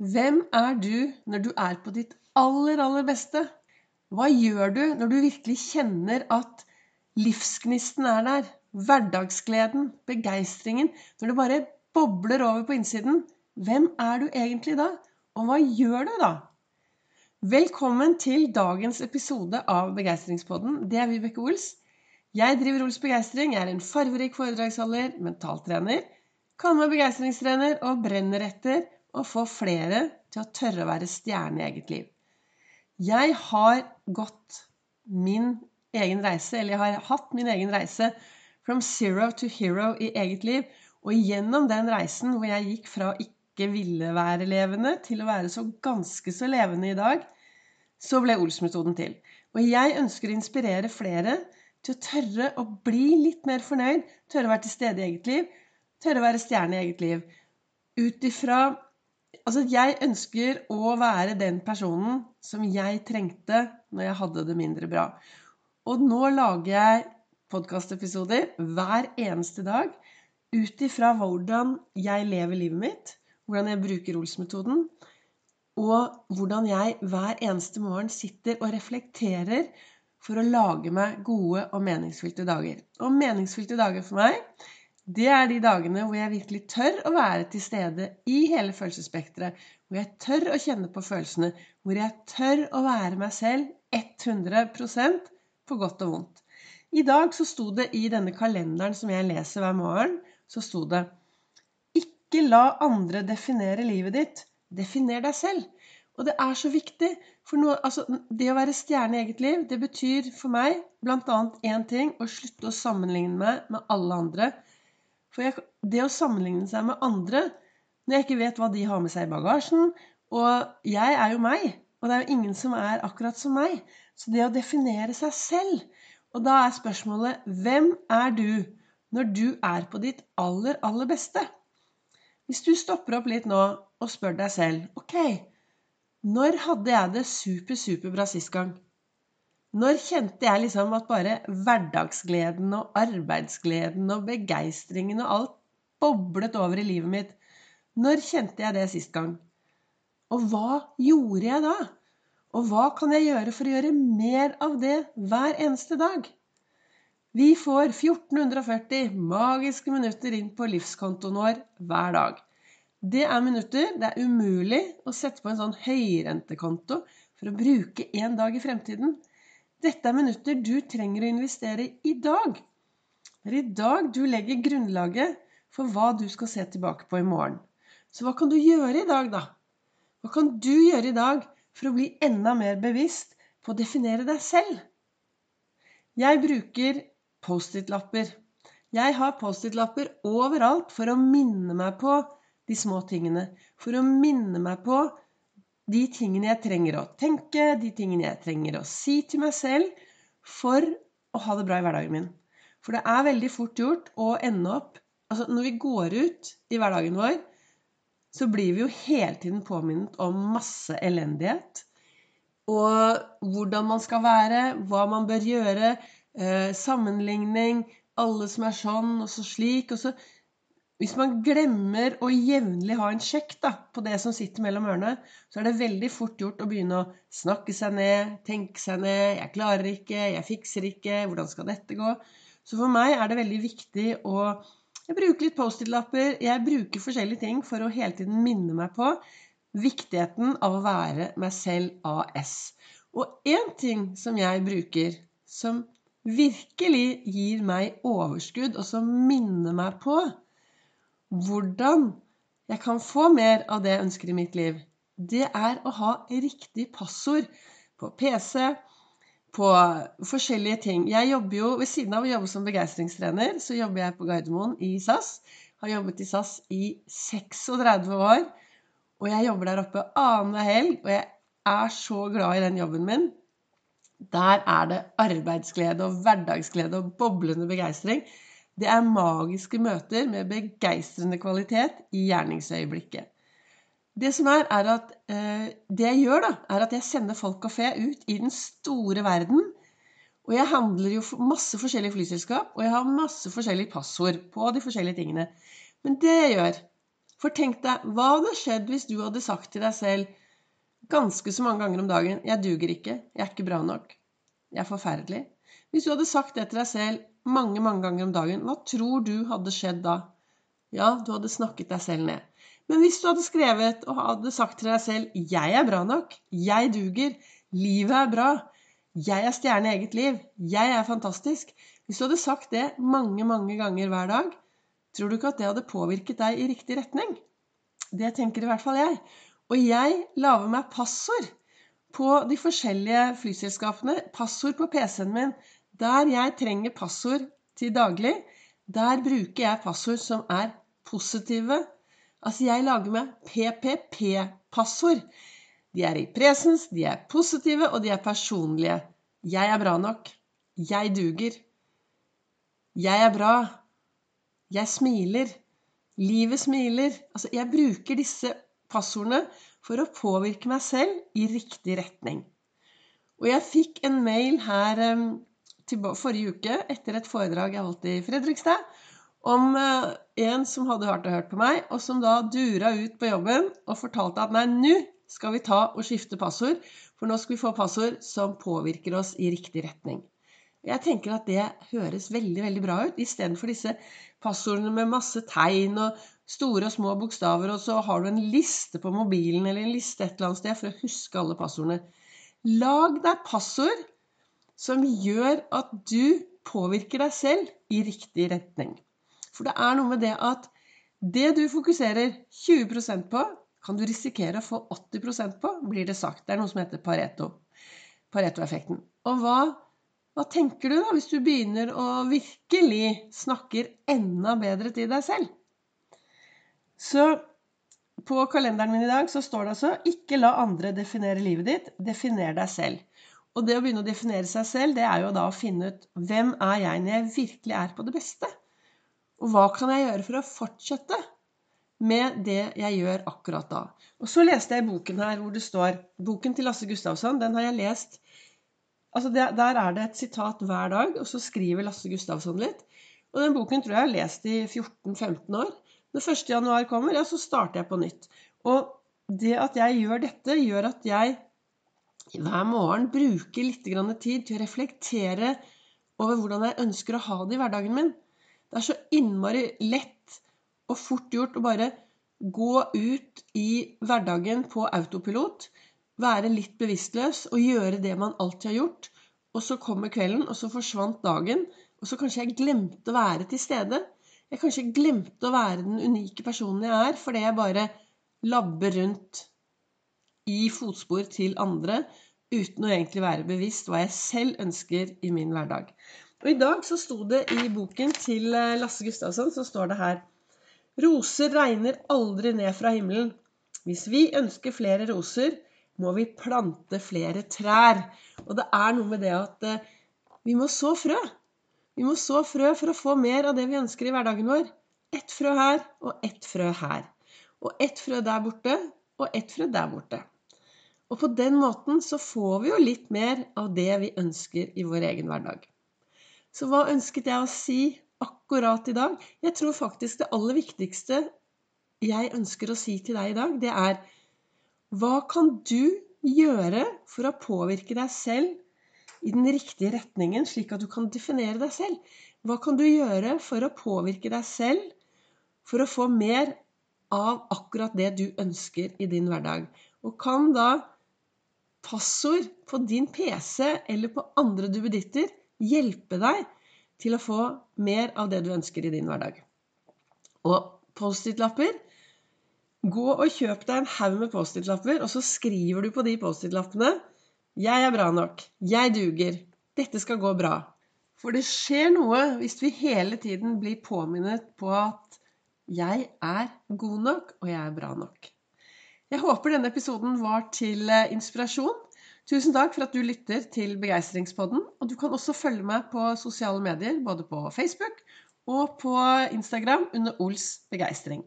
Hvem er du når du er på ditt aller, aller beste? Hva gjør du når du virkelig kjenner at livsgnisten er der? Hverdagsgleden, begeistringen. Når det bare bobler over på innsiden. Hvem er du egentlig da? Og hva gjør du da? Velkommen til dagens episode av Begeistringspodden. Det er Vibeke Ols. Jeg driver Ols Begeistring. Jeg er en farverik foredragsholder, mentaltrener, kan meg begeistringstrener og brenner etter å få flere til å tørre å være stjerne i eget liv. Jeg har gått min egen reise, eller jeg har hatt min egen reise from zero to hero i eget liv. Og gjennom den reisen hvor jeg gikk fra ikke ville være levende til å være så ganske så levende i dag, så ble Ols-metoden til. Og jeg ønsker å inspirere flere til å tørre å bli litt mer fornøyd, tørre å være til stede i eget liv, tørre å være stjerne i eget liv. Ut ifra Altså, jeg ønsker å være den personen som jeg trengte når jeg hadde det mindre bra. Og nå lager jeg podkastepisoder hver eneste dag ut ifra hvordan jeg lever livet mitt, hvordan jeg bruker Ols-metoden, og hvordan jeg hver eneste morgen sitter og reflekterer for å lage meg gode og meningsfylte dager. Og meningsfylte dager for meg, det er de dagene hvor jeg virkelig tør å være til stede i hele følelsesspekteret. Hvor jeg tør å kjenne på følelsene. Hvor jeg tør å være meg selv 100% på godt og vondt. I dag så sto det i denne kalenderen som jeg leser hver morgen, så sto det Ikke la andre definere livet ditt. Definer deg selv. Og det er så viktig. For noe, altså, det å være stjerne i eget liv, det betyr for meg bl.a. én ting å slutte å sammenligne meg med alle andre for jeg, det å sammenligne seg med andre når jeg ikke vet hva de har med seg i bagasjen Og jeg er jo meg, og det er jo ingen som er akkurat som meg. Så det å definere seg selv Og da er spørsmålet hvem er du når du er på ditt aller, aller beste? Hvis du stopper opp litt nå og spør deg selv Ok, når hadde jeg det super, superbra sist gang? Når kjente jeg liksom at bare hverdagsgleden og arbeidsgleden og begeistringen og alt boblet over i livet mitt? Når kjente jeg det sist gang? Og hva gjorde jeg da? Og hva kan jeg gjøre for å gjøre mer av det hver eneste dag? Vi får 1440 magiske minutter inn på livskontoen vår hver dag. Det er minutter det er umulig å sette på en sånn høyrentekonto for å bruke en dag i fremtiden. Dette er minutter du trenger å investere i dag. Det er i dag du legger grunnlaget for hva du skal se tilbake på i morgen. Så hva kan du gjøre i dag, da? Hva kan du gjøre i dag for å bli enda mer bevisst på å definere deg selv? Jeg bruker Post-It-lapper. Jeg har Post-It-lapper overalt for å minne meg på de små tingene. For å minne meg på de tingene jeg trenger å tenke, de tingene jeg trenger å si til meg selv for å ha det bra i hverdagen min. For det er veldig fort gjort å ende opp Altså når vi går ut i hverdagen vår, så blir vi jo hele tiden påminnet om masse elendighet. Og hvordan man skal være, hva man bør gjøre, eh, sammenligning, alle som er sånn og så slik. Og så hvis man glemmer å jevnlig ha en sjekk da, på det som sitter mellom ørene, så er det veldig fort gjort å begynne å snakke seg ned, tenke seg ned 'Jeg klarer ikke. Jeg fikser ikke. Hvordan skal dette gå?' Så for meg er det veldig viktig å Jeg bruker litt Post-It-lapper. Jeg bruker forskjellige ting for å hele tiden minne meg på viktigheten av å være meg selv AS. Og én ting som jeg bruker, som virkelig gir meg overskudd, og som minner meg på hvordan jeg kan få mer av det jeg ønsker i mitt liv, det er å ha riktig passord på PC, på forskjellige ting. Jeg jobber jo, Ved siden av å jobbe som begeistringstrener, så jobber jeg på Gardermoen i SAS. Har jobbet i SAS i 36 år. Og jeg jobber der oppe annenhver helg, og jeg er så glad i den jobben min. Der er det arbeidsglede og hverdagsglede og boblende begeistring. Det er magiske møter med begeistrende kvalitet i gjerningsøyeblikket. Det som er, er at eh, det jeg gjør, da, er at jeg sender folk og fe ut i den store verden. Og jeg handler jo masse forskjellige flyselskap, og jeg har masse forskjellige passord på de forskjellige tingene. Men det jeg gjør, For tenk deg, hva hadde skjedd hvis du hadde sagt til deg selv ganske så mange ganger om dagen 'Jeg duger ikke. Jeg er ikke bra nok. Jeg er forferdelig.' Hvis du hadde sagt det til deg selv mange, mange ganger om dagen, hva tror du hadde skjedd da? Ja, du hadde snakket deg selv ned. Men hvis du hadde skrevet og hadde sagt til deg selv 'Jeg er bra nok. Jeg duger. Livet er bra. Jeg er stjerne i eget liv. Jeg er fantastisk.' Hvis du hadde sagt det mange, mange ganger hver dag, tror du ikke at det hadde påvirket deg i riktig retning? Det tenker i hvert fall jeg. Og jeg lager meg passord på de forskjellige flyselskapene. Passord på PC-en min. Der jeg trenger passord til daglig, der bruker jeg passord som er positive. Altså, jeg lager meg PPP-passord. De er i presens, de er positive, og de er personlige. Jeg er bra nok. Jeg duger. Jeg er bra. Jeg smiler. Livet smiler. Altså, jeg bruker disse passordene for å påvirke meg selv i riktig retning. Og jeg fikk en mail her um, forrige uke etter et foredrag jeg holdt i Fredrikstad, om uh, en som hadde hørt og hørt på meg, og som da dura ut på jobben og fortalte at nei, nå skal vi ta og skifte passord, for nå skal vi få passord som påvirker oss i riktig retning. Jeg tenker at det høres veldig veldig bra ut, istedenfor disse passordene med masse tegn og store og små bokstaver, og så har du en liste på mobilen eller en liste et eller annet sted for å huske alle passordene. Lag deg passord som gjør at du påvirker deg selv i riktig retning. For det er noe med det at det du fokuserer 20% på, kan du risikere å få 80% på, blir det sagt. Det er noe som heter Pareto. Pareto-effekten. Og hva hva tenker du da hvis du begynner å virkelig snakker enda bedre til deg selv? Så på kalenderen min i dag så står det altså 'Ikke la andre definere livet ditt. Definer deg selv'. Og det å begynne å definere seg selv, det er jo da å finne ut hvem er jeg når jeg virkelig er på det beste? Og hva kan jeg gjøre for å fortsette med det jeg gjør akkurat da? Og så leste jeg boken her hvor det står Boken til Lasse Gustavsson, den har jeg lest Altså det, der er det et sitat hver dag, og så skriver Lasse Gustavsson litt. Og den boken tror jeg jeg har lest i 14-15 år. Når 1. januar kommer, ja, så starter jeg på nytt. Og det at jeg gjør dette, gjør at jeg hver morgen bruker litt tid til å reflektere over hvordan jeg ønsker å ha det i hverdagen min. Det er så innmari lett og fort gjort å bare gå ut i hverdagen på autopilot være litt bevisstløs og gjøre det man alltid har gjort. Og så kommer kvelden, og så forsvant dagen. Og så kanskje jeg glemte å være til stede. Jeg kanskje glemte å være den unike personen jeg er, fordi jeg bare labber rundt i fotspor til andre uten å egentlig være bevisst hva jeg selv ønsker i min hverdag. Og i dag så sto det i boken til eh, Lasse Gustavsson så står det her Roser regner aldri ned fra himmelen. Hvis vi ønsker flere roser, må vi plante flere trær. Og det er noe med det at eh, vi må så frø. Vi må så frø for å få mer av det vi ønsker i hverdagen vår. Ett frø her og ett frø her. Og ett frø der borte og ett fra der borte. Og på den måten så får vi jo litt mer av det vi ønsker i vår egen hverdag. Så hva ønsket jeg å si akkurat i dag? Jeg tror faktisk det aller viktigste jeg ønsker å si til deg i dag, det er hva kan du gjøre for å påvirke deg selv i den riktige retningen, slik at du kan definere deg selv? Hva kan du gjøre for å påvirke deg selv for å få mer av akkurat det du ønsker i din hverdag? Og kan da passord på din PC eller på andre duppeditter hjelpe deg til å få mer av det du ønsker i din hverdag? Og Post-It-lapper Gå og kjøp deg en haug med Post-It-lapper, og så skriver du på de Post-It-lappene 'Jeg er bra nok. Jeg duger. Dette skal gå bra'. For det skjer noe hvis vi hele tiden blir påminnet på at 'jeg er god nok, og jeg er bra nok'. Jeg håper denne episoden var til eh, inspirasjon. Tusen takk for at du lytter til Begeistringspodden. Og du kan også følge meg på sosiale medier, både på Facebook og på Instagram under Ols begeistring.